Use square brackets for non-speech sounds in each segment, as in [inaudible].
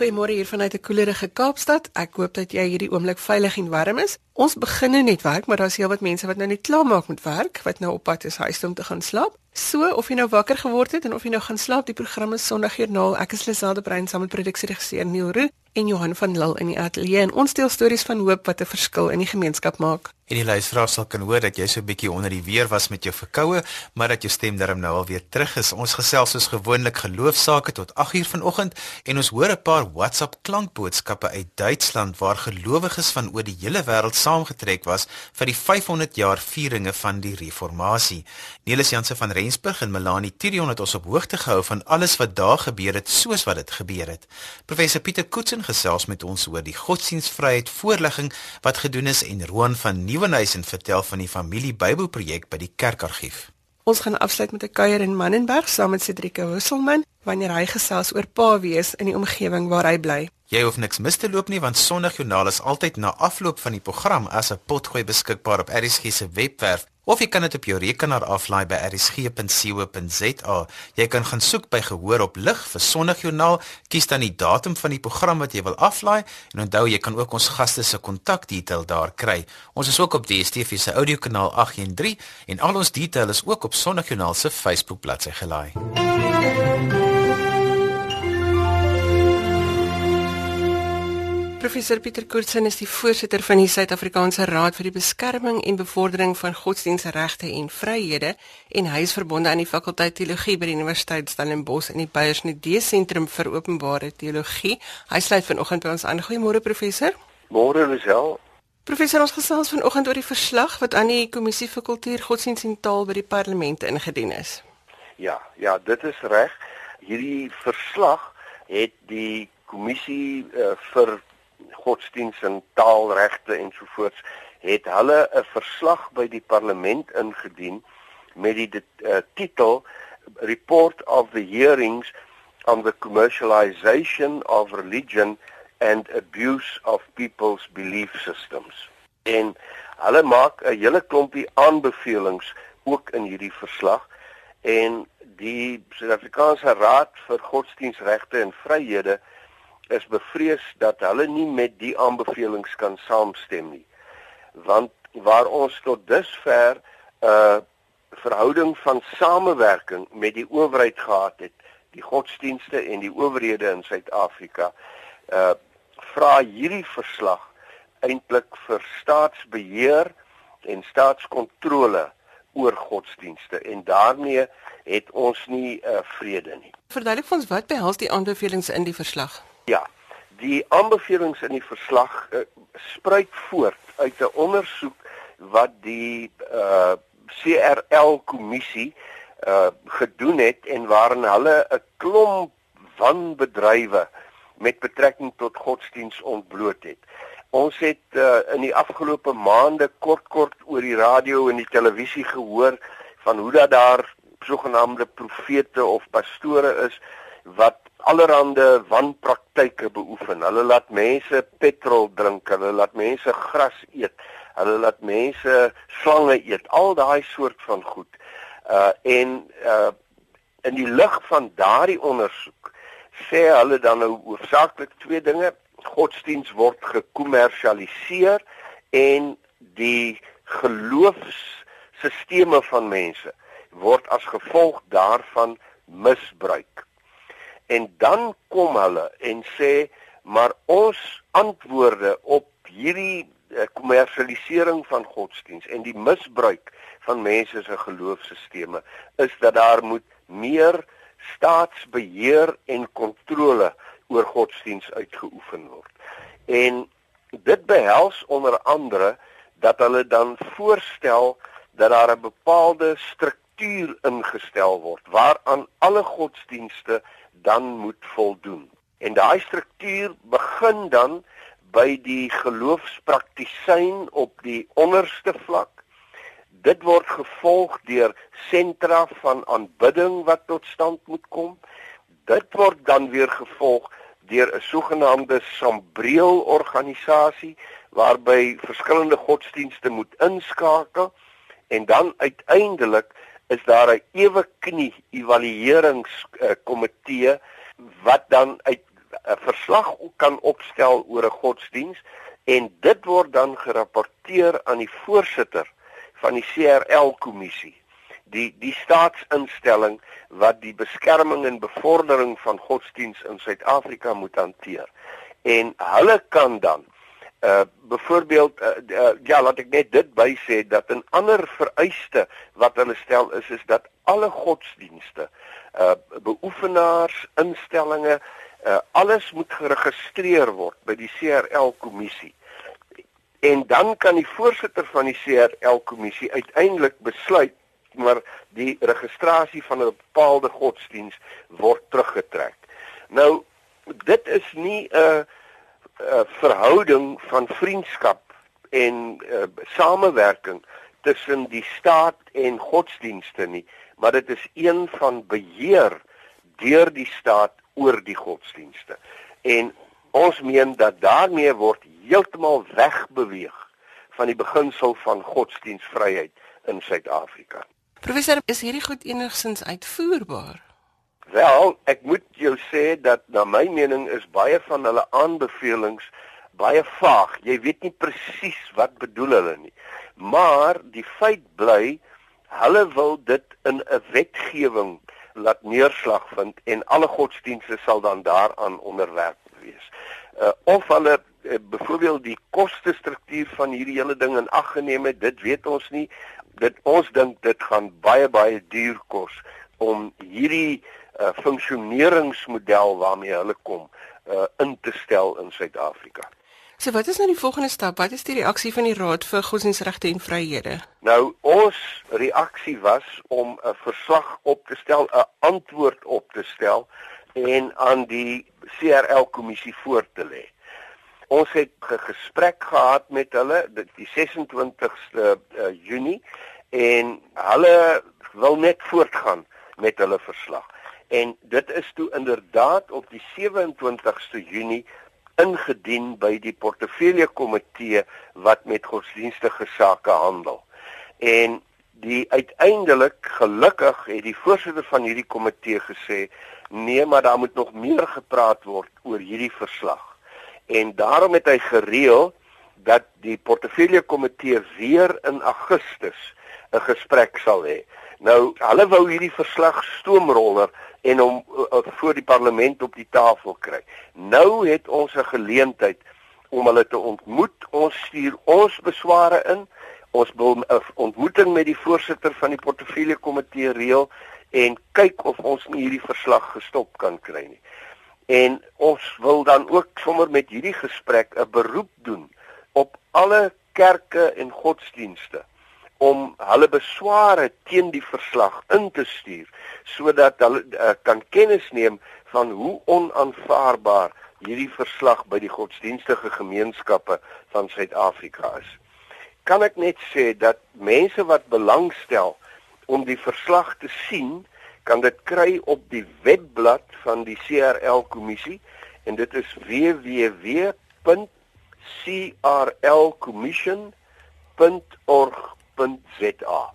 Goeiemôre hier vanuit 'n koelerige Kaapstad. Ek hoop dat jy hierdie oomblik veilig en warm is. Ons begin nou net werk, maar daar's heelwat mense wat nou net klaar maak met werk, wat nou op pad is huis toe om te gaan slaap. So, of jy nou wakker geword het en of jy nou gaan slaap, die program is Sondagjoernaal. Ek is Liselde Brein saam met produksieregisseur Neil Roo en Johan van Lille in die ateljee en ons deel stories van hoop wat 'n verskil in die gemeenskap maak. En die luisteraars sal kan hoor dat jy so 'n bietjie onder die weer was met jou verkoue, maar dat jou stem darm nou al weer terug is. Ons gesels soos gewoonlik geloofsaake tot 8uur vanoggend en ons hoor 'n paar WhatsApp klankboodskappe uit Duitsland waar gelowiges van oor die hele wêreld saamgetrek was vir die 500 jaar vieringe van die reformatie. Nelis Jansen van Rensburg en Melanie Tirion het ons op hoogte gehou van alles wat daar gebeur het soos wat dit gebeur het. Professor Pieter Koetsen gesels met ons oor die godsdienstvryheid voorligging wat gedoen is en Roan van Nieuw Nieuwenhuizen vertel van die familie Bybelprojek by die kerkargief. Ons gaan afsluit met 'n kuier in Mannenberg saam met Cedrique Husselman wanneer hy gesels oor pa wees in die omgewing waar hy bly. Jy hoef niks mis te loop nie want Sondagjoernaal is altyd na afloop van die program as 'n potgooi beskikbaar op ERSG se webwerf of jy kan dit op jou rekenaar aflaai by rsg.co.za. Jy kan gaan soek by gehoor op lig vir Sondagjoernaal, kies dan die datum van die program wat jy wil aflaai en onthou jy kan ook ons gaste se kontakdetail daar kry. Ons is ook op DSTV se audiokanaal 813 en al ons detail is ook op Sondagjoernaal se Facebook bladsy gelaai. Professor Pieter Koortsen is die voorsitter van die Suid-Afrikaanse Raad vir die Beskerming en Bevordering van Godsdienstregte en Vryhede en hy is verbonde aan die fakulteit teologie by die Universiteit Stellenbosch in die Beyersnede Sentrum vir Openbare Teologie. Hy sluit vanoggend by ons aan. Goeiemôre professor. Môre Lisel. Professor, ons gesels vanoggend oor die verslag wat aan die Kommissie vir Kultuur, Godsdienst en Taal by die Parlement ingedien is. Ja, ja, dit is reg. Hierdie verslag het die kommissie uh, vir godsdiens en taalregte ensovoorts het hulle 'n verslag by die parlement ingedien met die uh, titel Report of the Hearings on the Commercialization of Religion and Abuse of People's Belief Systems. En hulle maak 'n hele klompie aanbevelings ook in hierdie verslag en die Suid-Afrikaanse Raad vir Godsdienstregte en Vryhede is bevrees dat hulle nie met die aanbevelings kan saamstem nie. Want waar ons tot dusver 'n uh, verhouding van samewerking met die owerheid gehad het, die godsdienste en die owerhede in Suid-Afrika, uh vra hierdie verslag eintlik vir staatsbeheer en staatskontrole oor godsdienste en daarmee het ons nie uh, vrede nie. Verduidelik vir ons wat behels die aanbevelings in die verslag? Ja, die aanbevelings in die verslag uh, spruit voort uit 'n ondersoek wat die uh, CRL kommissie uh, gedoen het en waarin hulle 'n klomp wanbedrywe met betrekking tot godsdiens ontbloot het. Ons het uh, in die afgelope maande kort kort oor die radio en die televisie gehoor van hoe dat daar sogenaamde profete of pastore is wat allerhande wanpraktyke beoefen. Hulle laat mense petrol drink, hulle laat mense gras eet, hulle laat mense slange eet, al daai soort van goed. Uh en uh in die lig van daardie ondersoek sê hulle dan nou hoofsaaklik twee dinge. Godsdiens word gekommersialiseer en die geloofsstelsels van mense word as gevolg daarvan misbruik. En dan kom hulle en sê maar ons antwoorde op hierdie eh, kommersialisering van godsdiens en die misbruik van mense se geloofsstelsels is dat daar moet meer staatsbeheer en kontrole oor godsdiens uitgeoefen word. En dit behels onder andere dat hulle dan voorstel dat daar 'n bepaalde struktuur ingestel word waaraan alle godsdienste dan moet voldoen. En daai struktuur begin dan by die geloofspraktisyn op die onderste vlak. Dit word gevolg deur sentra van aanbidding wat tot stand moet kom. Dit word dan weer gevolg deur 'n sogenaamde sambreel organisasie waarby verskillende godsdienste moet inskakel en dan uiteindelik is daar 'n ewe knie evalueringskomitee wat dan uit 'n verslag kan opstel oor 'n godsdiens en dit word dan gerapporteer aan die voorsitter van die CRL kommissie die die staatsinstelling wat die beskerming en bevordering van godsdiens in Suid-Afrika moet hanteer. En hulle kan dan uh byvoorbeeld uh, uh, ja, laat ek net dit by sê dat 'n ander vereiste wat hulle stel is is dat alle godsdienste uh beoefenaars, instellings, uh alles moet geregistreer word by die CRL kommissie. En dan kan die voorsitter van die CRL kommissie uiteindelik besluit maar die registrasie van 'n bepaalde godsdiens word teruggetrek. Nou dit is nie 'n 'n verhouding van vriendskap en uh, samewerking tussen die staat en godsdienste nie, maar dit is een van beheer deur die staat oor die godsdienste. En ons meen dat daarmee word heeltemal wegbeweeg van die beginsel van godsdienstvryheid in Suid-Afrika. Professor, is hierdie goed enigsins uitvoerbaar? Wel, ek moet jou sê dat na my mening is baie van hulle aanbevelings baie vaag. Jy weet nie presies wat bedoel hulle nie. Maar die feit bly hulle wil dit in 'n wetgewing laat neerslag vind en alle godsdienste sal dan daaraan onderwerp wees. Uh, of hulle uh, byvoorbeeld die koste struktuur van hierdie hele ding in ag geneem het, dit weet ons nie dit ons dink dit gaan baie baie duur kos om hierdie uh, funksioneringsmodel waarmee hulle kom uh, in te stel in Suid-Afrika. So wat is nou die volgende stap? Wat is die reaksie van die Raad vir Godsdienstregte en Vryhede? Nou ons reaksie was om 'n verslag op te stel, 'n antwoord op te stel en aan die CRL kommissie voor te lê. Ons het 'n gesprek gehad met hulle die 26ste uh, Junie en hulle wil net voortgaan met hulle verslag. En dit is toe inderdaad op die 27ste Junie ingedien by die portefeulje komitee wat met godsdienstige sake handel. En die uiteindelik gelukkig het die voorsitter van hierdie komitee gesê nee, maar daar moet nog meer gepraat word oor hierdie verslag en daarom het hy gereël dat die portefeulje komitee weer in Augustus 'n gesprek sal hê. Nou, hulle wou hierdie verslag stoomroller en hom uh, voor die parlement op die tafel kry. Nou het ons 'n geleentheid om hulle te ontmoet. Ons stuur ons besware in. Ons wil 'n uh, ontmoeting met die voorsitter van die portefeulje komitee reël en kyk of ons nie hierdie verslag gestop kan kry nie. En ons wil dan ook sommer met hierdie gesprek 'n beroep doen op alle kerke en godsdienste om hulle besware teen die verslag in te stuur sodat hulle uh, kan kennis neem van hoe onaanvaarbaar hierdie verslag by die godsdienstige gemeenskappe van Suid-Afrika is. Kan ek net sê dat mense wat belangstel om die verslag te sien kan dit kry op die webblad van die CRL kommissie en dit is www.crlcommission.org.za.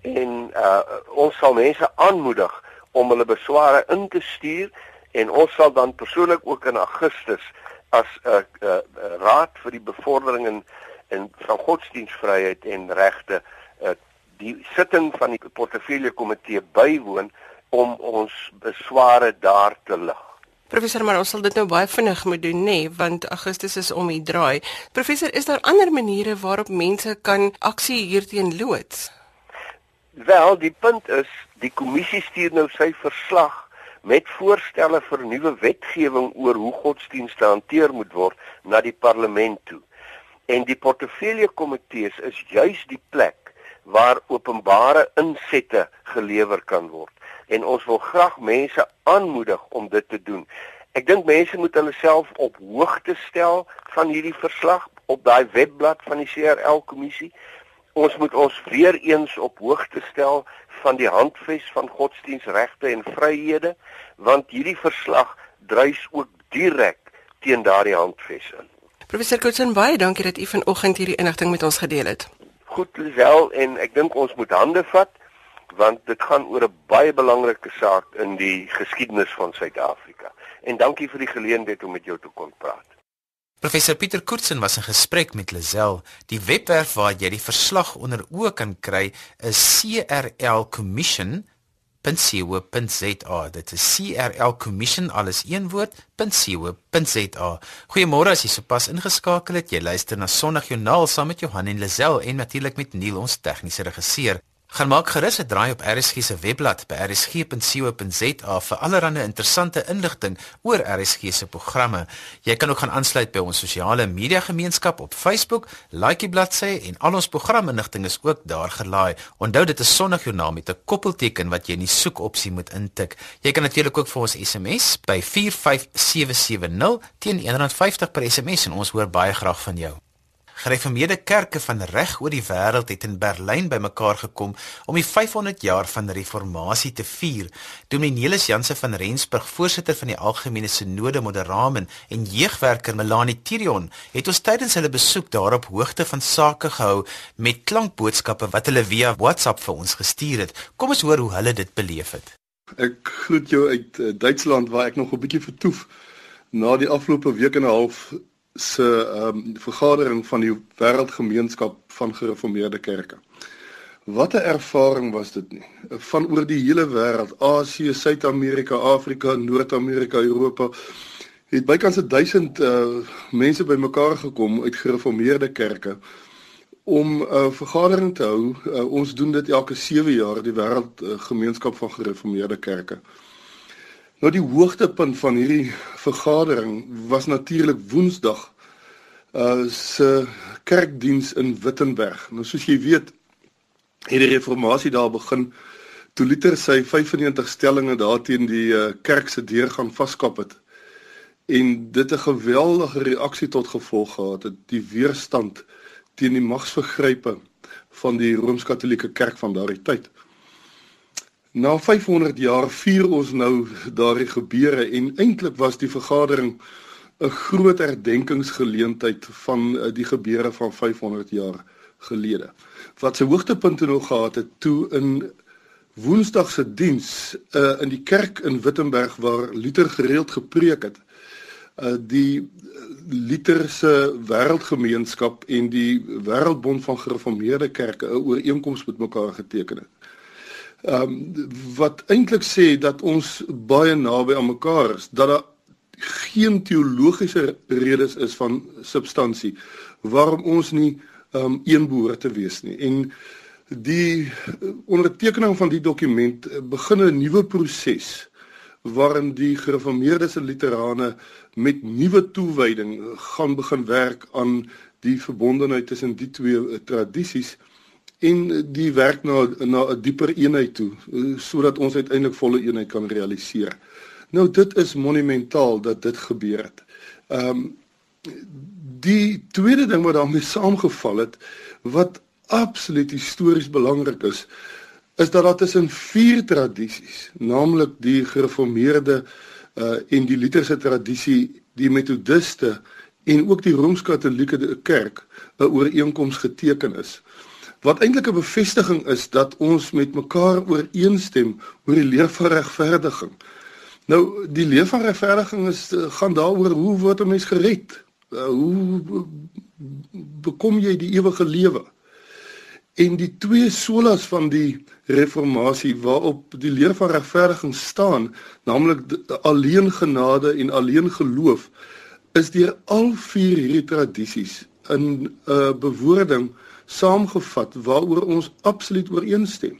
En uh, ons sal mense aanmoedig om hulle besware in te stuur en ons sal dan persoonlik ook in Augustus as 'n uh, uh, raad vir die bevordering en en van godsdienstvryheid en regte uh, die sitting van die portefeulje komitee bywoon om ons besware daar te lig. Professor, maar ons sal dit nou baie vinnig moet doen, nê, nee, want Augustus is om die draai. Professor, is daar ander maniere waarop mense kan aksie hierteen loods? Wel, die punt is, die kommissie stuur nou sy verslag met voorstelle vir nuwe wetgewing oor hoe godsdienste hanteer moet word na die parlement toe. En die portefeulje komitees is juis die plek waar openbare insette gelewer kan word en ons wil graag mense aanmoedig om dit te doen. Ek dink mense moet hulle self op hoogte stel van hierdie verslag op daai webblad van die CRL kommissie. Ons moet ons weer eens op hoogte stel van die handves van godsdienstregte en vryhede want hierdie verslag druis ook direk teen daardie handves in. Professor Kutsen baie dankie dat u vanoggend hierdie inligting met ons gedeel het goed Lisel en ek dink ons moet hande vat want dit gaan oor 'n baie belangrike saak in die geskiedenis van Suid-Afrika. en dankie vir die geleentheid om met jou te kon praat. Professor Pieter Koetsen was in gesprek met Lazel. Die webwerf waar jy die verslag onder oë kan kry is CRL Commission .co.za. Dit is CRL Commission alles een woord.co.za. Goeiemôre as jy sopas ingeskakel het. Jy luister na Sondag Joernaal saam met Johan en Lazel en natuurlik met Neil ons tegniese regisseur. Gaan maak gerus 'n draai op RSG se webblad by rsg.co.za vir allerlei interessante inligting oor RSG se programme. Jy kan ook gaan aansluit by ons sosiale media gemeenskap op Facebook, like die bladsy en al ons programinligting is ook daar gelaai. Onthou dit is Sondagjoernaal met 'n koppelteken wat jy in die soekopsie moet intik. Jy kan natuurlik ook vir ons SMS by 45770 teen R150 per SMS en ons hoor baie graag van jou. Gereformeerde kerke van reg oor die wêreld het in Berlyn bymekaar gekom om die 500 jaar van reformatie te vier. Dominelis Janse van Rensburg, voorsitter van die Algemene Sinode Moderamen en jeugwerker Melanie Tirion, het ons tydens hulle besoek daarop hoogte van sake gehou met klankboodskappe wat hulle via WhatsApp vir ons gestuur het. Kom ons hoor hoe hulle dit beleef het. Ek groet jou uit uh, Duitsland waar ek nog 'n bietjie vertoef na die afgelope week en 'n half se ehm um, vergadering van die wêreldgemeenskap van gereformeerde kerke. Wat 'n ervaring was dit nie. Van oor die hele wêreld, Asië, Suid-Amerika, Afrika, Noord-Amerika, Europa het bykans 1000 uh mense bymekaar gekom uit gereformeerde kerke om 'n uh, vergadering te hou. Uh, ons doen dit elke 7 jaar die wêreldgemeenskap uh, van gereformeerde kerke. Nou die hoogtepunt van hierdie vergadering was natuurlik Woensdag uh se kerkdiens in Wittenberg. Nou soos jy weet, het die reformatie daar begin toe Luther sy 95 stellings daarteen die uh, kerk se deur gaan vaskap het. En dit 'n geweldige reaksie tot gevolg gehad het, die weerstand teen die magsvergrype van die Rooms-Katolieke Kerk van daardie tyd. Na 500 jaar vier ons nou daardie gebeure en eintlik was die vergadering 'n groot herdenkingsgeleentheid van eh, die gebeure van 500 jaar gelede. Wat sy hoogtepunte nog gehad het toe in Woensdag se diens uh, in die kerk in Wittenberg waar Luther gereeld gepreek het. Uh, die Luther se wêreldgemeenskap en die Wêreldbond van Gereformeerde Kerke 'n ooreenkoms met mekaar geteken het. Ehm um, wat eintlik sê dat ons baie naby aan mekaar is, dat daar geen teologiese redes is van substansie waarom ons nie ehm um, een behoort te wees nie. En die ondertekening van die dokument begin 'n nuwe proses waarin die gereformeerde luterane met nuwe toewyding gaan begin werk aan die verbondenheid tussen die twee tradisies en die werk na na 'n dieper eenheid toe sodat ons uiteindelik volle eenheid kan realiseer. Nou dit is monumentaal dat dit gebeur het. Ehm um, die tweede ding wat daarmee saamgeval het wat absoluut histories belangrik is is dat daar tussen vier tradisies, naamlik die gereformeerde uh en die Lutherse tradisie, die metodiste en ook die rooms-katolieke kerk 'n ooreenkoms geteken is wat eintlik 'n bevestiging is dat ons met mekaar ooreenstem oor die leer van regverdiging. Nou die leer van regverdiging is eh, gaan daaroor hoe word 'n mens gered? Uh, hoe bekom jy die ewige lewe? En die twee solas van die reformatie waarop die leer van regverdiging staan, naamlik alleen genade en alleen geloof, is deur al vier hierdie tradisies in 'n uh, bewoording saamgevat waaroor ons absoluut ooreenstem.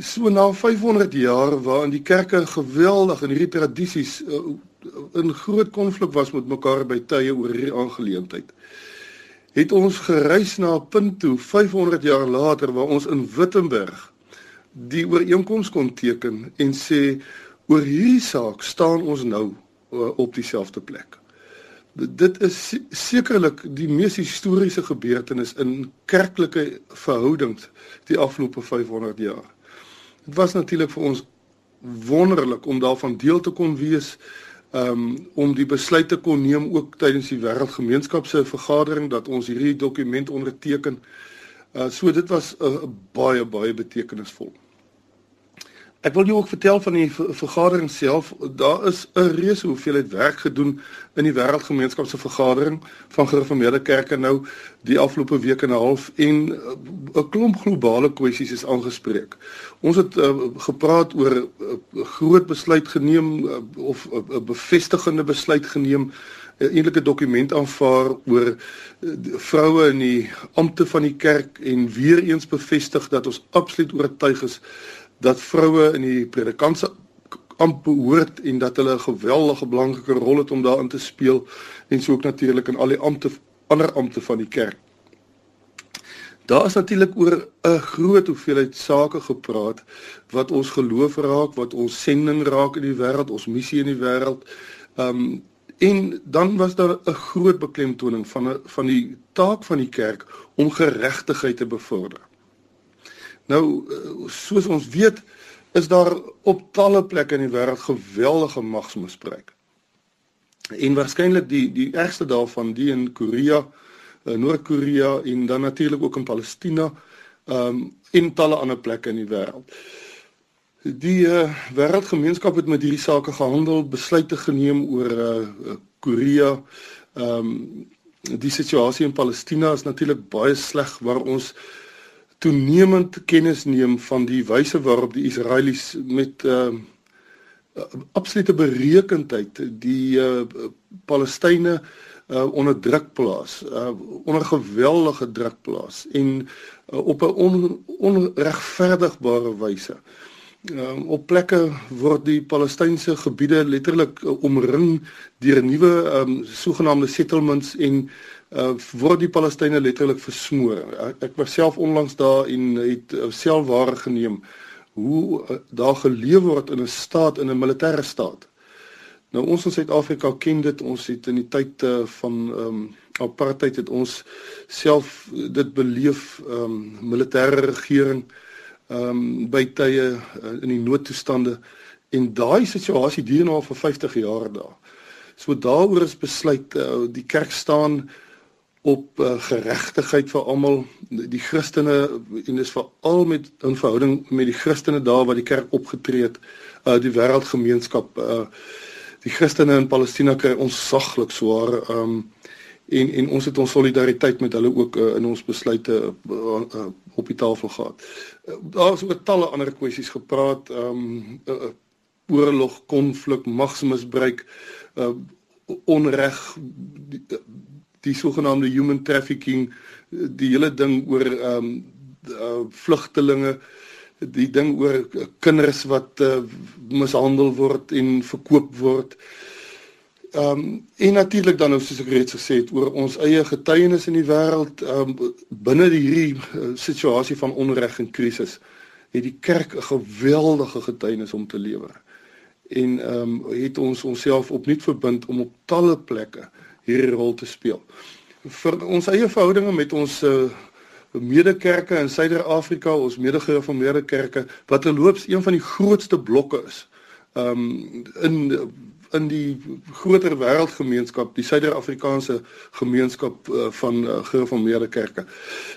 So na 500 jaar waarin die kerke geweldig in hierdie tradisies uh, in groot konflik was met mekaar by tye oor hierdie aangeleentheid. Het ons gereis na 'n punt toe 500 jaar later waar ons in Wittenberg die ooreenkoms kon teken en sê oor hierdie saak staan ons nou uh, op dieselfde plek dit is sekerlik die mees historiese gebeurtenis in kerklike verhoudings die afgelope 500 jaar. Dit was natuurlik vir ons wonderlik om daarvan deel te kon wees um om die besluit te kon neem ook tydens die wêreldgemeenskap se vergadering dat ons hierdie dokument onderteken. Uh so dit was 'n uh, baie baie betekenisvol. Ek wil jou ook vertel van die vergadering self. Daar is 'n reuse hoeveelheid werk gedoen in die wêreldgemeenskap se vergadering van gereformeerde kerke nou die afgelope week en 'n half en uh, 'n klomp globale kwessies is aangespreek. Ons het uh, gepraat oor 'n uh, groot besluit geneem uh, of 'n uh, bevestigende besluit geneem 'n eintlike dokument aanvaar oor vroue in die ampte van die kerk en weer eens bevestig dat ons absoluut oortuig is dat vroue in die predikantse amp behoort en dat hulle 'n geweldige belangrike rol het om daarin te speel en so ook natuurlik in al die ampte ander ampte van die kerk. Daar is natuurlik oor 'n groot hoeveelheid sake gepraat wat ons geloof raak, wat ons sending raak in die wêreld, ons missie in die wêreld. Um en dan was daar 'n groot beklemtoning van van die taak van die kerk om geregtigheid te bevorder. Nou eh, soos ons weet is daar op talle plekke in die wêreld geweldige magsmisbruik. En waarskynlik die die ergste daarvan die in Korea, uh, Noord-Korea en dan natuurlik ook in Palestina, ehm um, en talle ander plekke in die wêreld. Die uh, wêreldgemeenskap het met hierdie sake gehandel, besluite geneem oor uh, Korea. Ehm um, die situasie in Palestina is natuurlik baie sleg waar ons toenemend kennis neem van die wyse waarop die Israelies met uh absolute berekendheid die uh Palestynë uh onder druk plaas, uh onder geweldige druk plaas en uh, op 'n on, onregverdigbare wyse. Um, op plekke word die Palestynse gebiede letterlik uh, omring deur nuwe um sogenaamde settlements en uh, word die Palestynë letterlik versmoor. Ek, ek was self onlangs daar en het uh, self waar geneem hoe uh, daar geleef word in 'n staat in 'n militêre staat. Nou ons in Suid-Afrika ken dit, ons het in die tyd uh, van ehm um, apartheid het ons self dit beleef ehm um, militêre regering ehm um, by tye uh, in die noodtoestande en daai situasie duur nou vir 50 jaar daar. So daaroor is besluit uh, die kerk staan op uh, geregtigheid vir almal die Christene en dis veral met in verhouding met die Christene daar waar die kerk opgetree het uh, die wêreldgemeenskap uh, die Christene in Palestina kry ons saglik swaar um, en en ons het ons solidariteit met hulle ook uh, in ons besluite uh, uh, op die tafel gehad. Uh, daar is oor talle ander kwessies gepraat, um, uh, oorlog, konflik, magsmisbruik, uh, onreg die sogenaamde human trafficking die hele ding oor ehm um, uh, vlugtelinge die ding oor kinders wat uh, mishandel word en verkoop word. Ehm um, en natuurlik dan nou soos ek reeds gesê het oor ons eie getuienis in die wêreld ehm um, binne hierdie uh, situasie van onreg en krisis het die kerk 'n geweldige getuienis om te lewer. En ehm um, het ons onsself opnuut verbind om op talle plekke hierdie rol te speel. Vir ons eie verhoudinge met ons uh, medekerke in Suider-Afrika, ons medegereformeerde kerke wat terloops een van die grootste blokke is. Um in in die groter wêreldgemeenskap, die Suider-Afrikaanse gemeenskap uh, van uh, gereformeerde kerke.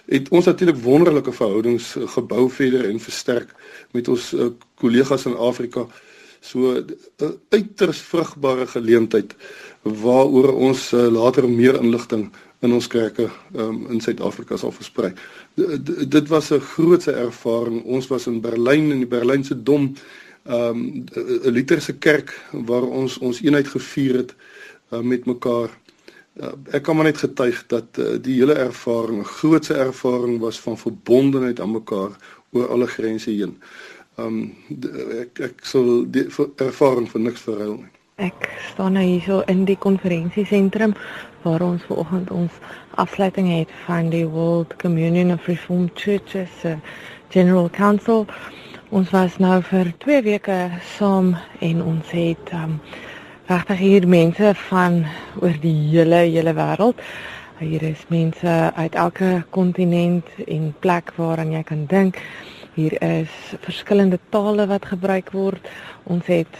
Het ons natuurlik wonderlike verhoudings uh, gebou verder en versterk met ons kollegas uh, in Afrika. So 'n uh, uiters vrugbare geleentheid waaroor ons uh, later meer inligting in ons kerke um, in Suid-Afrika sal versprei. Dit was 'n grootse ervaring. Ons was in Berlyn in die Berlynse Dom, 'n um, literse kerk waar ons ons eenheid gevier het uh, met mekaar. Uh, ek kan maar net getuig dat uh, die hele ervaring 'n grootse ervaring was van verbondenheid aan mekaar oor alle grense heen. Ehm um, ek ek sal die ervaring vir niks verruil nie. Ek staan nou hierso in die konferensiesentrum waar ons vanoggend ons afsluiting het van die World Communion of Reformed Churches uh, General Council. Ons was nou vir 2 weke saam en ons het um, regtig hier mense van oor die hele hele wêreld. Hier is mense uit elke kontinent en plek waaraan jy kan dink. Hier is verskillende tale wat gebruik word. Ons het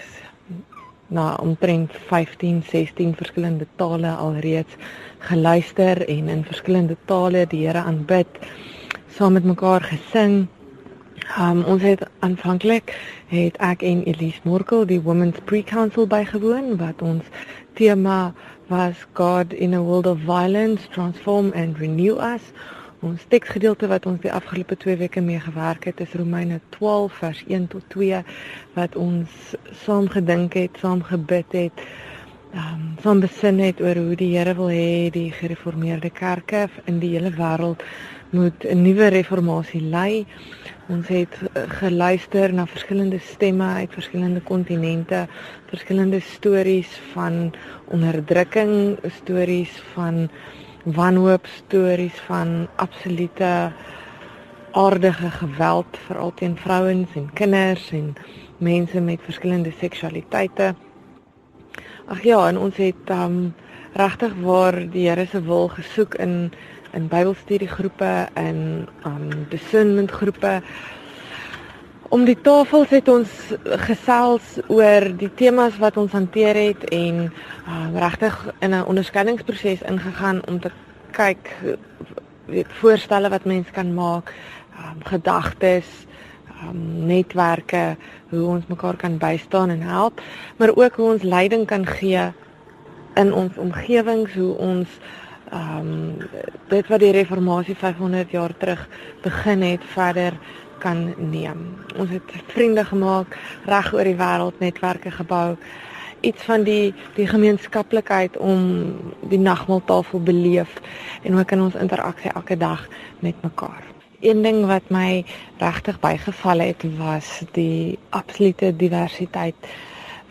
na omtrent 15, 16 verskillende tale alreeds geluister en in verskillende tale die Here aanbid, saam met mekaar gesing. Um ons het aanvanklik het ek en Elise Morkel die Women's Pre-Council bygewoon wat ons tema was God in a world of violence transform and renew us. Ons teksgedeelte wat ons die afgelope 2 weke mee gewerk het is Romeine 12 vers 1 tot 2 wat ons saam gedink het, saam gebid het. Um saam besin het oor hoe die Here wil hê die gereformeerde kerke in die hele wêreld moet 'n nuwe reformatie lei. Ons het eh, geluister na verskillende stemme uit verskillende kontinente, verskillende stories van onderdrukking, stories van wanhoop, stories van absolute aardige geweld veral teen vrouens en kinders en mense met verskillende seksualiteite. Ag ja, en ons het um regtig waar die Here se wil gesoek in in Bybelstudiegroepe en um discernmentgroepe. Om die tafels het ons gesels oor die temas wat ons hanteer het en um, regtig in 'n onderskeidingsproses ingegaan om te kyk weet voorstelle wat mense kan maak, um, gedagtes, um, netwerke, hoe ons mekaar kan bystaan en help, maar ook hoe ons leiding kan gee in ons omgewings, hoe ons ehm um, dit wat die reformatie 500 jaar terug begin het verder kan neem. Ons het vriende gemaak reg oor die wêreld, netwerke gebou. Iets van die die gemeenskaplikheid om die nagmaaltafel beleef en ook in ons interaksie elke dag met mekaar. Een ding wat my regtig bygeval het was die absolute diversiteit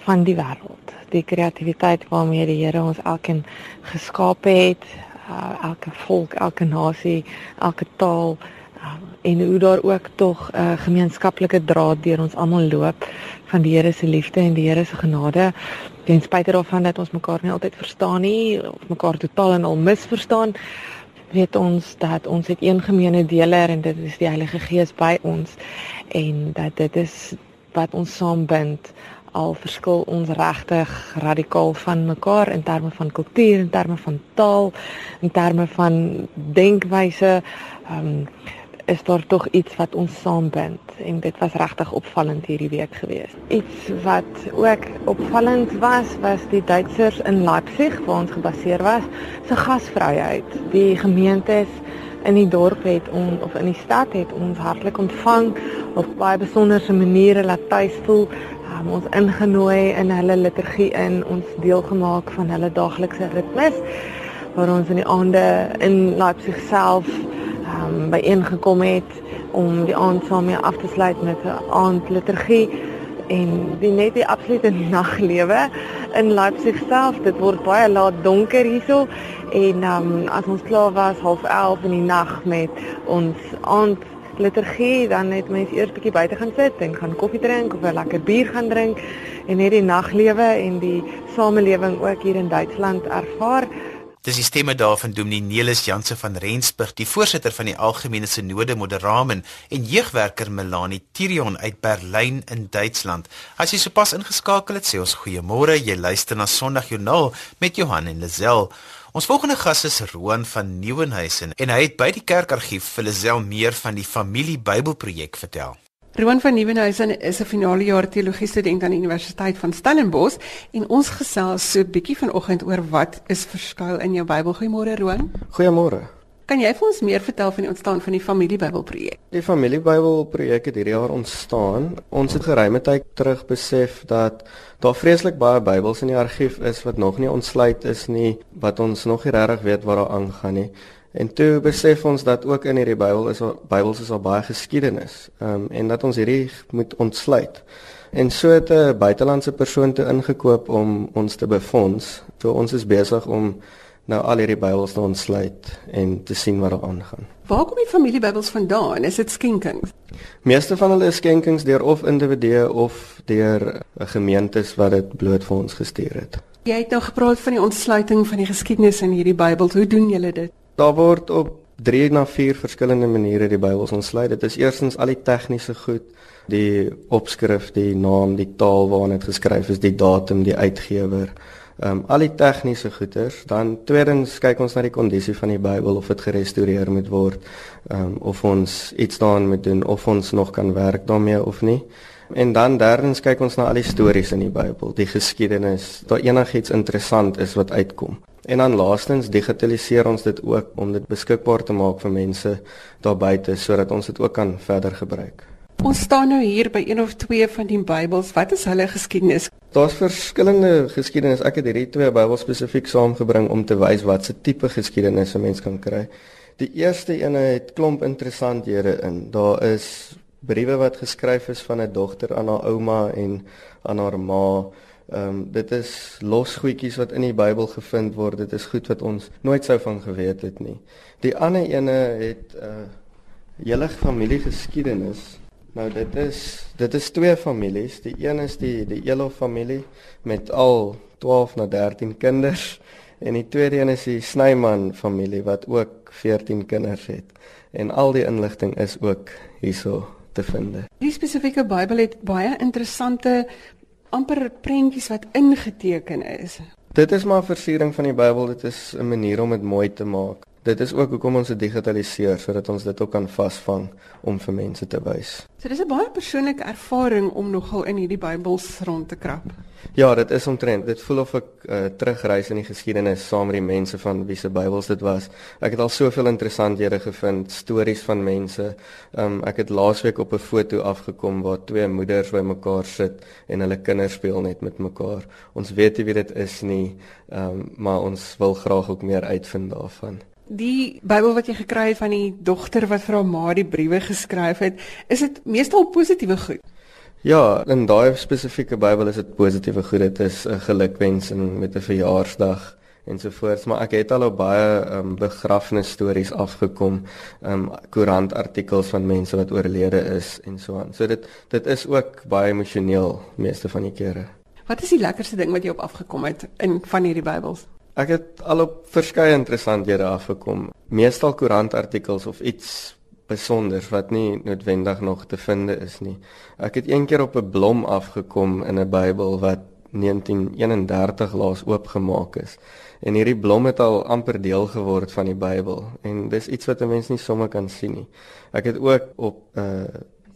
van die wêreld. Die kreatiwiteit waarmee die Here ons elkeen geskaap het, uh, elke volk, elke nasie, elke taal uh, en hoe daar ook tog 'n uh, gemeenskaplike draad deur ons almal loop van die Here se liefde en die Here se genade. Ten spyte daarvan dat ons mekaar nie altyd verstaan nie of mekaar totaal en al misverstaan, weet ons dat ons het een gemeene deler en dit is die Heilige Gees by ons en dat dit is wat ons saambind al verskil ons regtig radikaal van mekaar in terme van kultuur, in terme van taal, in terme van denkwyse, ehm um, is daar tog iets wat ons saambind en dit was regtig opvallend hierdie week gewees. Iets wat ook opvallend was was die Duitsers in Leipzig waar ons gebaseer was, se gasvryheid. Die gemeentes in die dorp het on, of in die stad het ons hartlik ontvang op baie besonderse maniere laat tuis voel um, ons ingenooi in hulle liturgie in ons deelgemaak van hulle daaglikse ritmes waar ons in die aande in Leipzig self um, byeengekom het om die aand saam mee af te sluit met 'n aandliturgie en die net die absolute [laughs] naglewe in Leipzig self dit word baie laat donker hierso en um, as ons klaar was half 11 in die nag met ons aand liturgie, dan het mense eers bietjie buite gaan sit en gaan koffie drink of 'n lekker bier gaan drink en net die naglewe en die samelewing ook hier in Duitsland ervaar. Dis die stemme daarvan Dominee Nelis Janse van Rensburg, die voorsitter van die Algemene Sinode Moderamen en jeugwerker Melanie Tirion uit Berlyn in Duitsland. As jy sopas ingeskakel het, sê ons goeiemôre. Jy luister na Sondagjoernaal met Johan en Lazel. Ons volgende gas is Roan van Nieuwenhuizen en hy het by die kerkargief vir Lisel meer van die familie Bybelprojek vertel. Roan van Nieuwenhuizen is 'n finale jaar teologie student aan die Universiteit van Stellenbosch en ons gesels so 'n bietjie vanoggend oor wat is verskuil in jou Bybel. Goeiemôre Roan. Goeiemôre. Kan jy vir ons meer vertel van die ontstaan van die Familie Bybelprojek? Die Familie Bybelprojek het hierdie jaar ontstaan. Ons het geruime tyd terug besef dat daar vreeslik baie Bybels in die argief is wat nog nie ontsluit is nie, wat ons nog nie regtig weet wat daar aangaan nie. En toe besef ons dat ook in hierdie Bybel is Bybels is al baie geskiedenis. Ehm um, en dat ons hierdie moet ontsluit. En so het 'n buitelandse persoon toe ingekoop om ons te befonds. So ons is besig om nou al hierdie Bybels te ontsluit en te sien wat daar aangaan. Waar kom die familie Bybels vandaan? Is dit skenkings? Meeste van hulle is skenkings deur of individue of deur gemeentes wat dit bloot vir ons gestuur het. Jy het nou gepraat van die ontsluiting van die geskiedenis in hierdie Bybel. Hoe doen julle dit? Daar word op 3 na 4 verskillende maniere die Bybels ontsluit. Dit is eerstens al die tegniese goed, die opskrif, die naam, die taal waarin dit geskryf is, die datum, die uitgewer Ehm um, al die tegniese goeders, dan tweedens kyk ons na die kondisie van die Bybel of dit gerestoreer moet word, ehm um, of ons iets daaraan moet doen of ons nog kan werk daarmee of nie. En dan derdens kyk ons na al die stories in die Bybel, die geskiedenis, daar enigiets interessant is wat uitkom. En dan laastens digitaliseer ons dit ook om dit beskikbaar te maak vir mense daar buite sodat ons dit ook kan verder gebruik. Ons staan nou hier by een of twee van die Bybels. Wat is hulle geskiedenis? Daar's verskillende geskiedenis. Ek het hierdie twee Bybels spesifiek saamgebring om te wys wat se tipe geskiedenis 'n mens kan kry. Die eerste ene het klomp interessanthede in. Daar is briewe wat geskryf is van 'n dogter aan haar ouma en aan haar ma. Ehm um, dit is los goedjies wat in die Bybel gevind word. Dit is goed wat ons nooit sou van geweet het nie. Die ander ene het 'n uh, hele familiegeskiedenis. Nou dit is dit is twee families. Die een is die die Elof familie met al 12 na 13 kinders en die tweede een is die Snyman familie wat ook 14 kinders het. En al die inligting is ook hierso te vind. Die spesifieke Bybel het baie interessante amper prentjies wat ingeteken is. Dit is maar versiering van die Bybel, dit is 'n manier om dit mooi te maak. Dit is ook hoekom ons dit digitaliseer sodat ons dit ook kan vasvang om vir mense te wys. So dis 'n baie persoonlike ervaring om nogal in hierdie Bybels rond te krap. Ja, dit is omtrent. Dit voel of ek uh, terugreis in die geskiedenis saam met die mense van wie se Bybels dit was. Ek het al soveel interessanthede gevind, stories van mense. Um, ek het laasweek op 'n foto afgekom waar twee moeders by mekaar sit en hulle kinders speel net met mekaar. Ons weet nie wie dit is nie, um, maar ons wil graag ook meer uitvind daarvan. Die Bybel wat jy gekry het van die dogter wat vir haar ma die briewe geskryf het, is dit meestal positiewe goed? Ja, in daai spesifieke Bybel is dit positiewe goed. Dit is 'n gelukwensing met 'n verjaarsdag ensovoorts, maar ek het al op baie um, begrafnis stories afgekom, um koerantartikels van mense wat oorlede is en so aan. So dit dit is ook baie emosioneel meeste van die kere. Wat is die lekkerste ding wat jy op afgekom het in van hierdie Bybels? Ek het al op verskeie interessanthede afgekom, meestal koerantartikels of iets besonders wat nie noodwendig nog te vind is nie. Ek het een keer op 'n blom afgekom in 'n Bybel wat 1931 laas oopgemaak is. En hierdie blom het al amper deel geword van die Bybel en dis iets wat 'n mens nie sommer kan sien nie. Ek het ook op 'n uh,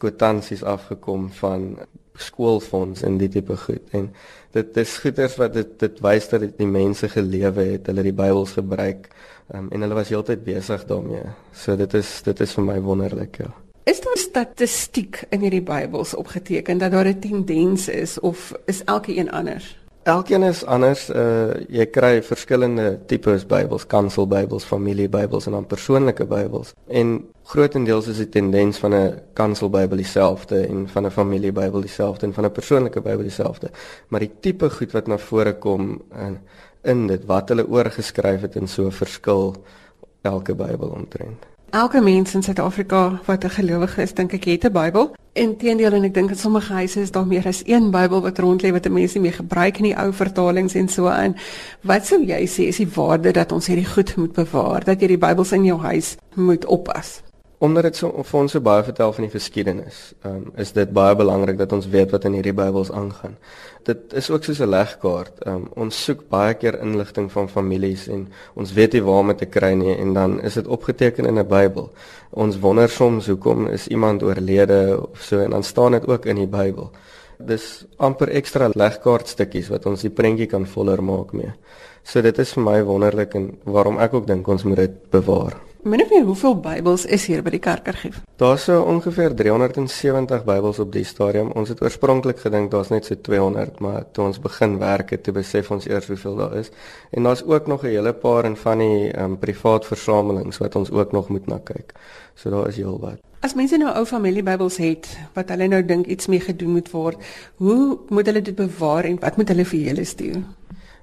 kwitansies afgekom van skoolfonds en dit tipe goed en dit is goeders wat dit dit wys dat die mense gelewe het, hulle die Bybels gebruik um, en hulle was heeltyd besig daarmee. So dit is dit is vir my wonderlik, ja. Is daar statistiek in hierdie Bybels opgeteken dat daar 'n tendens is of is elke een anders? Elkeen is anders. Uh jy kry verskillende tipes Bybels, kanselbybels, familiebybels en dan persoonlike Bybels. En grootendeels is die tendens van 'n kanselbybel dieselfde en van 'n familiebybel dieselfde en van 'n persoonlike Bybel dieselfde. Maar die tipe goed wat na vore kom in in dit wat hulle oorgeskryf het en so verskil elke Bybel omtrent. Elke mens in Suid-Afrika wat 'n gelowige is, dink ek het 'n Bybel. Inteendeel en ek dink in sommige huise is daar meer as een Bybel wat rond lê wat mense nie meer gebruik in die ou vertalings en so aan. Wat sou jy sê is die waarde dat ons hierdie goed moet bewaar, dat jy die Bybels in jou huis moet oppas? Omdat dit so vir ons so baie vertel van die geskiedenis, um, is dit baie belangrik dat ons weet wat in hierdie Bybels aangaan. Dit is ook soos 'n legkaart. Um, ons soek baie keer inligting van families en ons weet nie waar om te kry nie en dan is dit opgeteken in 'n Bybel. Ons wonder soms hoekom is iemand oorlede of so en dan staan dit ook in die Bybel. Dis amper ekstra legkaartstukkies wat ons die prentjie kan voller maak mee. So dit is vir my wonderlik en waarom ek ook dink ons moet dit bewaar. Min of meer hoeveel Bybels is hier by die kerkargief? Daar's so ongeveer 370 Bybels op die stadium. Ons het oorspronklik gedink daar's net so 200, maar toe ons begin werk het, toe besef ons eers hoeveel daar is. En daar's ook nog 'n hele paar in van die um, privaat versamelings wat ons ook nog moet na kyk. So daar is heelwat. As mense nou ou familiebybels het wat hulle nou dink iets mee gedoen moet word, hoe moet hulle dit bewaar en wat moet hulle vir julle stuur?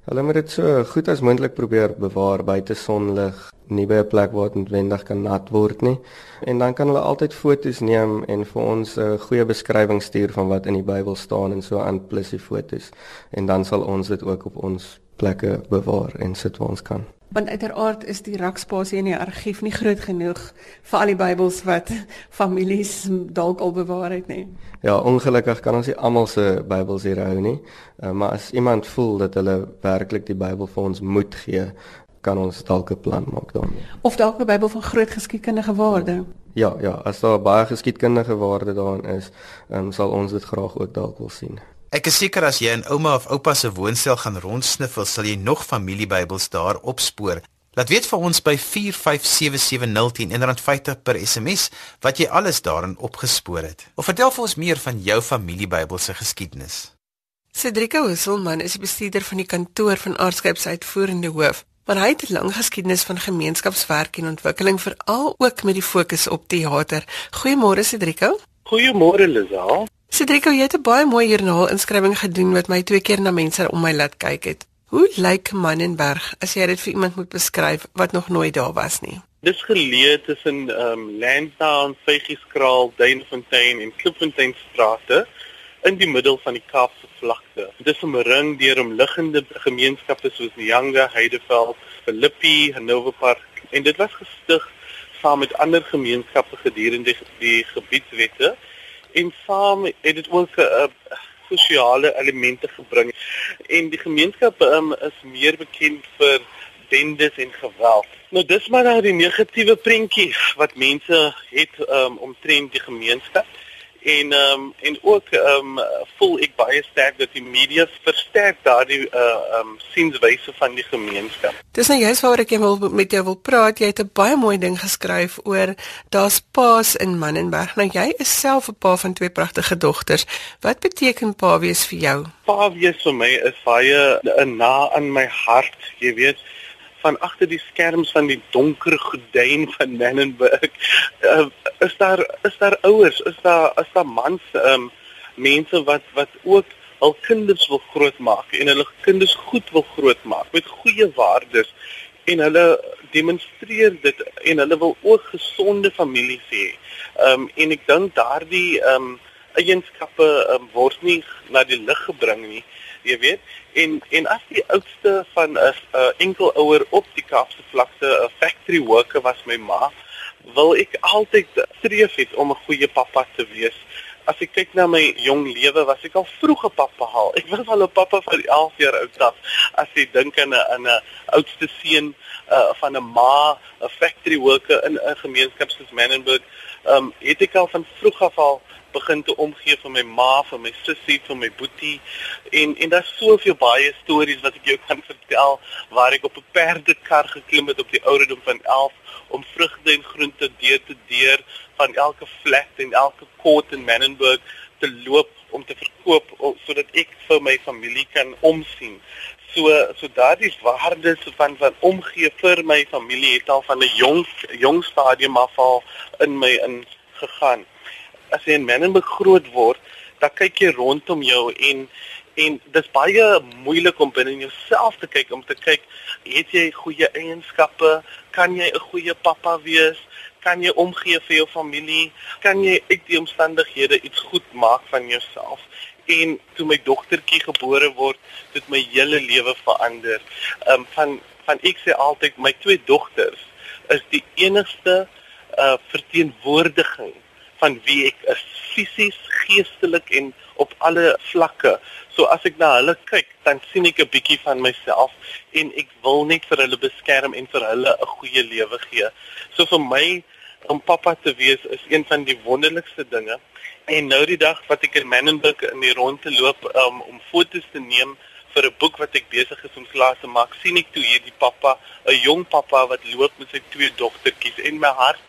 Hulle moet dit so goed as moontlik probeer bewaar buite sonlig, nie by 'n plek waar dit noodwendig kan nat word nie. En dan kan hulle altyd foto's neem en vir ons 'n goeie beskrywing stuur van wat in die Bybel staan en so aan plus die foto's. En dan sal ons dit ook op ons plekke bewaar en sit waar ons kan. Want uiteraard is die rakspasie in die argief nie groot genoeg vir al die Bybels wat families dalk al bewaar het nie. Ja, ongelukkig kan ons nie almal se Bybels hier hou nie. Uh, maar as iemand voel dat hulle werklik die Bybel vir ons moet gee, kan ons dalk 'n plan maak daarmee. Of dalk 'n Bybel van groot geskiedkundige waarde. Ja, ja, as daar baie geskiedkundige waarde daarin is, um, sal ons dit graag ook dalk wil sien. Ek is seker as jy in ouma of oupa se woonstel gaan rondsniffel, sal jy nog familiebybels daar opspoor. Laat weet vir ons by 4577010 en R50 per SMS wat jy alles daarin opgespoor het. Of vertel vir ons meer van jou familiebybel se geskiedenis. Cedrica Husselman is die bestuurder van die kantoor van Aardskyp se uitvoerende hoof. Maar hy het 'n lang geskiedenis van gemeenskapswerk en ontwikkeling veral ook met die fokus op teater. Goeiemôre Cedrico. Goeiemôre Liza. Cedrico, jy het 'n baie mooi joernaal inskrywing gedoen wat my twee keer na mense om my laat kyk het. Hoe lyk Mannenberg as jy dit vir iemand moet beskryf wat nog nooit daar was nie? Dis geleë tussen ehm um, Landtown, Vygieskraal, Duinfontein en Klipfontein strate in die middel van die Kaapse vlakte. Dit is omring deur omliggende gemeenskappe soos Nyanga, Heideveld, Philippi, Hanover Park en dit was gestig saam met ander gemeenskappe gedurende die, die gebiedswette en saam het dit ook 'n uh, eh, sosiale elemente gebring en die gemeenskap um, is meer bekend vir bendes en geweld. Nou dis maar nou die negatiewe prentjie wat mense het um, omtrent die gemeenskap en ehm um, en ook ehm um, voel ek baie sterk dat die media versterk daardie uh ehm um, sienswyse van die gemeenskap. Dis nou juist waaroor ek wil met jou wil praat. Jy het 'n baie mooi ding geskryf oor daar's paas in Mannenberg. Nou jy is self 'n pa van twee pragtige dogters. Wat beteken pa wees vir jou? Pa wees vir my is baie 'n na aan my hart, jy weet van agter die skerms van die donker gordyn van Menenberg uh, is daar is daar ouers is daar is daar mans um, mense wat wat ook hul kinders wil grootmaak en hulle kinders goed wil grootmaak met goeie waardes en hulle demonstreer dit en hulle wil ook gesonde families hê. Ehm um, en ek dink daardie ehm um, eienskappe um, word nie na die lig gebring nie jy weet. En en as die oudste van 'n uh, enkel ouer op die Kaapse vlakte 'n factory worker was my ma wil ek altyd streef het om 'n goeie pappa te wees. As ek kyk na my jong lewe was ek al vroeg 'n pappa haal. Ek was al 'n pappa van 11 jaar oud af. As jy dink aan 'n aan 'n oudste seun uh, van 'n ma 'n factory worker in 'n gemeenskap soos Menenberg um, het ek al van vroeg af al begin te omgee vir my ma, vir my sussie, vir my boetie en en daar's soveel baie stories wat ek jou kan vertel waar ek op 'n perdekar geklim het op die ouderdom van 11 om vrugte en groente deur te deur van elke flat en elke court in Menenberg te loop om te verkoop sodat ek vir my familie kan omsien. So so daardie waardes van van omgee vir my familie het al van 'n jong jong stadium af al in my in gegaan as jy in Menenberg groot word, dan kyk jy rondom jou en en dis baie moeilik om binne in jouself te kyk om te kyk het jy goeie eienskappe, kan jy 'n goeie pappa wees? Kan jy omgee vir jou familie? Kan jy uit die omstandighede iets goed maak van jouself? En toe my dogtertjie gebore word, het my hele lewe verander. Ehm um, van van ek sê altyd my twee dogters is die enigste uh verteenwoordiging van wie ek is fisies, geestelik en op alle vlakke. So as ek na hulle kyk, dan sien ek 'n bietjie van myself en ek wil net vir hulle beskerm en vir hulle 'n goeie lewe gee. So vir my om pappa te wees is een van die wonderlikste dinge. En nou die dag wat ek in Menenberg in die rondte loop um, om foto's te neem vir 'n boek wat ek besig is om klaar te maak, sien ek toe hierdie pappa, 'n jong pappa wat loop met sy twee dogtertjies en my hart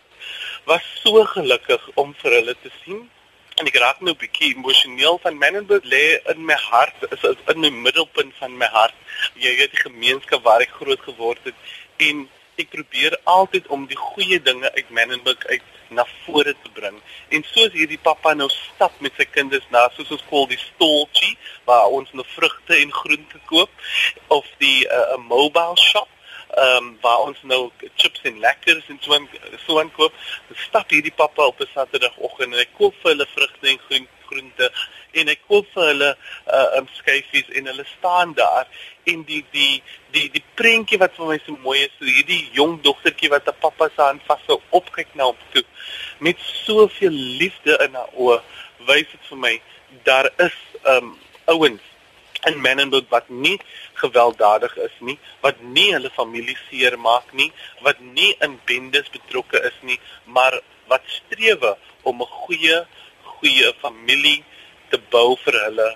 was so gelukkig om vir hulle te sien. En ek raak nou 'n bietjie emosioneel van Menenberg lê in my hart is, in my middelpunt van my hart. Jy weet die gemeenskap waar ek groot geword het. En ek probeer altyd om die goeie dinge uit Menenberg uit na vore te bring. En soos hierdie pappa nou stap met sy kinders na soos ons koel die stoltjie waar ons nou vrugte en groente koop of die uh, 'n mobile shop ehm um, waar ons nou chips en lekkers en so aan so aan koop. Stap hierdie pappa op 'n Saterdagoggend en hy koop vir hulle vrugte en groen, groente en hy koop vir hulle uh um, skyfies en hulle staan daar en die die die die prentjie wat vir my so mooi is, so hierdie jong dogtertjie wat 'n pappa se hand vashou opkyk na hom toe met soveel liefde in haar oë, wys dit vir my daar is um ouens in Menenberg wat nie gewelddadig is nie, wat nie hulle familie seermaak nie, wat nie in bendes betrokke is nie, maar wat strewe om 'n goeie goeie familie te bou vir hulle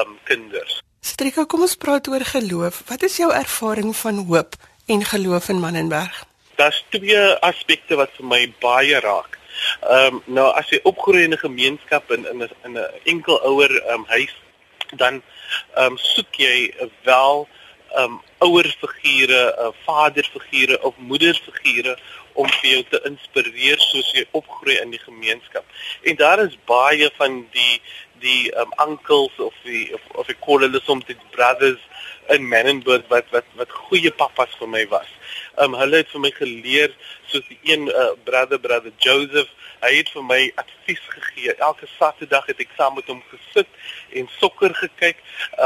um kinders. Strika, kom ons praat oor geloof. Wat is jou ervaring van hoop en geloof in Menenberg? Daar's twee aspekte wat vir my baie raak. Ehm um, nou as jy opgroei in 'n gemeenskap in in 'n 'n enkel ouer ehm um, huis dan ehm um, soek jy wel ehm um, ouer figure, uh, vaderfigure of moederfigure om vir jou te inspireer soos jy opgroei in die gemeenskap. En daar is baie van die die um uncles of die of, of ek call hulle soms die brothers in Menenberg wat wat wat goeie pappas vir my was. Um hulle het vir my geleer soos die een uh, brother brother Joseph, hy het vir my advies gegee. Elke Saterdag het ek saam met hom gesit en sokker gekyk.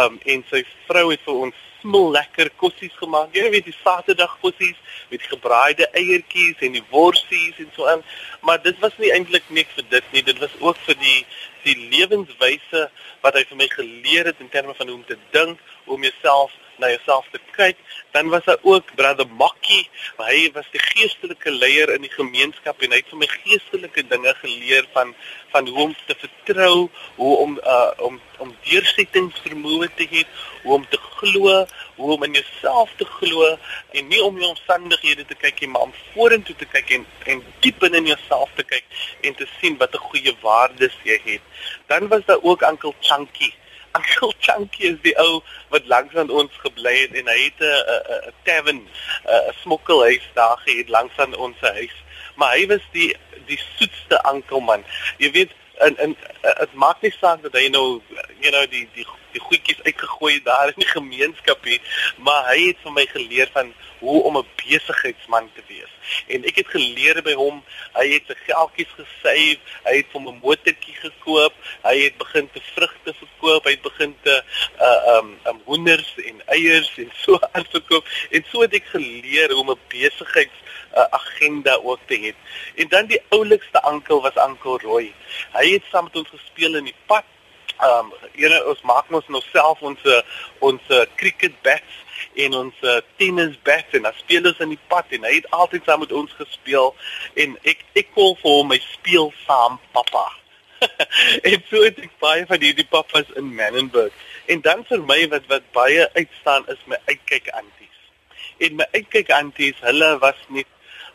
Um en sy vrou het vir ons smil lekker kossies gemaak. Jy weet die Saterdag kossies met gebraaide eiertjies en die worsies en so aan. Maar dit was nie eintlik net vir dit nie. Dit was ook vir die die lewenswyse wat hy vir my geleer het in terme van hoe om te dink, hoe om jouself na jouself te kyk. Dan was daar ook brother Makkie, hy was die geestelike leier in die gemeenskap en hy het vir my geestelike dinge geleer van van hoe om te vertrou, hoe om uh om om deursettingsvermoë te hê, hoe om te glo, hoe om in jouself te glo en nie om jou omstandighede te kyk nie, maar om vorentoe te kyk en en diep in jouself te kyk en te sien wat 'n goeie waardes jy het. Dan was daar ook Uncle Chunky. Uncle Chunky is die ou wat langs aan ons gebly het en hy het 'n 'n tavern, 'n smokkelhuis daar gehad langs aan ons huis. Maar hy was die die soetste ankel man. Jy weet en en dit maak nie saak dat hy nou you know die die die goedjies uitgegooi daar in die gemeenskap het, maar hy het vir my geleer van hoe om 'n besigheidsman te wees. En ek het geleer by hom, hy het sy geldjies gesave, hy het hom 'n motortjie gekoop, hy het begin te vrugte verkoop, hy het begin te uh um um hoenders en eiers en [laughs] so aan verkoop. En so het ek geleer hoe om 'n besigheids uh, agenda ook te hê. En dan die oulikste ankel was Ankel Roy. Hy het saam met ons gespeel in die pad ehm um, know ons maak ons nou self ons ons cricket bats en ons tennis bats en dan speel ons in die pad en hy het altyd saam met ons gespeel en ek ek call vir hom my speel saam pappa. [laughs] en so het ek baie van hierdie pappas in Menenberg. En dan vir my wat wat baie uitstaan is my uitkyk anties. En my uitkyk anties, hulle was net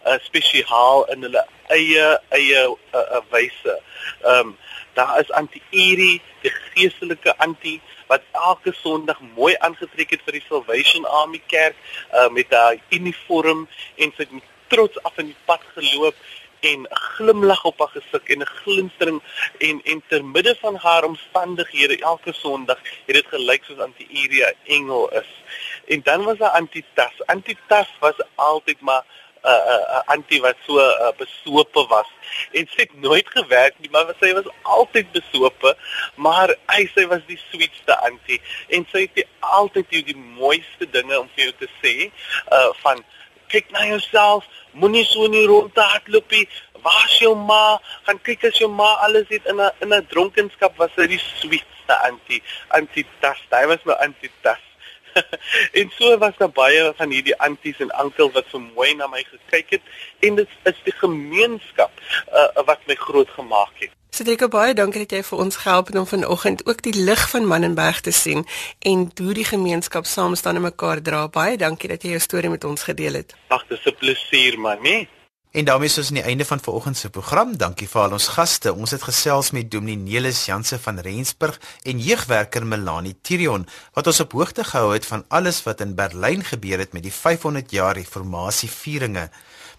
uh, spesiaal in hulle eie eie uh, uh, wyse. Ehm um, Daar is anti-Eri, die geestelike anti wat elke Sondag mooi aangetrek het vir die Salvation Army kerk uh, met haar uniform en sy het met trots af in die pad geloop en 'n glimlag op haar gesig en 'n glinstering en en ter midde van haar omstandighede elke Sondag het dit gelyk soos anti-Eri 'n engel is. En dan was daar anti-Tas. Anti-Tas was altyd maar uh, 'n uh, antie wat so uh, besope was. En sy het nooit gewerk nie maar sy was altyd besope maar hy sy was die sweetste antie en sy het altyd die, die mooiste dinge om vir jou te sê uh van kyk na jouself moenie so in die ronde hardloop nie. Waar jou ma gaan kyk as jou ma alles het in 'n in 'n dronkenskap was sy die sweetste antie antie tas hy was my antie tas [laughs] en so was daar baie van hierdie anties en ankels wat so mooi na my gekyk het en dit is die gemeenskap uh, wat my groot gemaak het. Cedric, baie dankie dat jy vir ons gehelp het om vanoggend ook die lig van Mannenberg te sien en hoe die gemeenskap saam staan en mekaar dra. Baie dankie dat jy jou storie met ons gedeel het. Ag, dis 'n plesier man, nee. En daarmee is ons aan die einde van vanoggend se program. Dankie vir al ons gaste. Ons het gesels met Dominee Nelis Janse van Rensburg en jeugwerker Melanie Tirion wat ons op hoogte gehou het van alles wat in Berlyn gebeur het met die 500 jaar reformatie vieringe.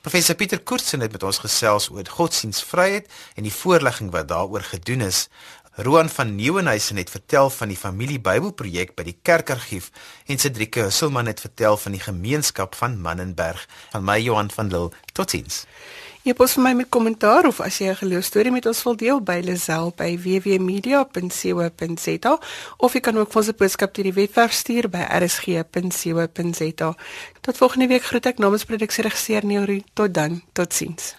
Professor Pieter Koortsen het met ons gesels oor godsdienstvryheid en die voorlegging wat daaroor gedoen is. Roan van Nieuwenhuizen het vertel van die familie Bybelprojek by die kerkargief en Cedrike Husselman het vertel van die gemeenskap van Mannenberg. Van my Johan van Lille. Totsiens. E-pos vir my met kommentaar of as jy 'n geloostorie met ons wil deel by Lazel by www.media.co.za of jy kan ook vir ons 'n boodskap deur die webwerf stuur by rsg.co.za. Tot volgende week groet ek namens produksieregisseur Neil Roo. Tot dan. Totsiens.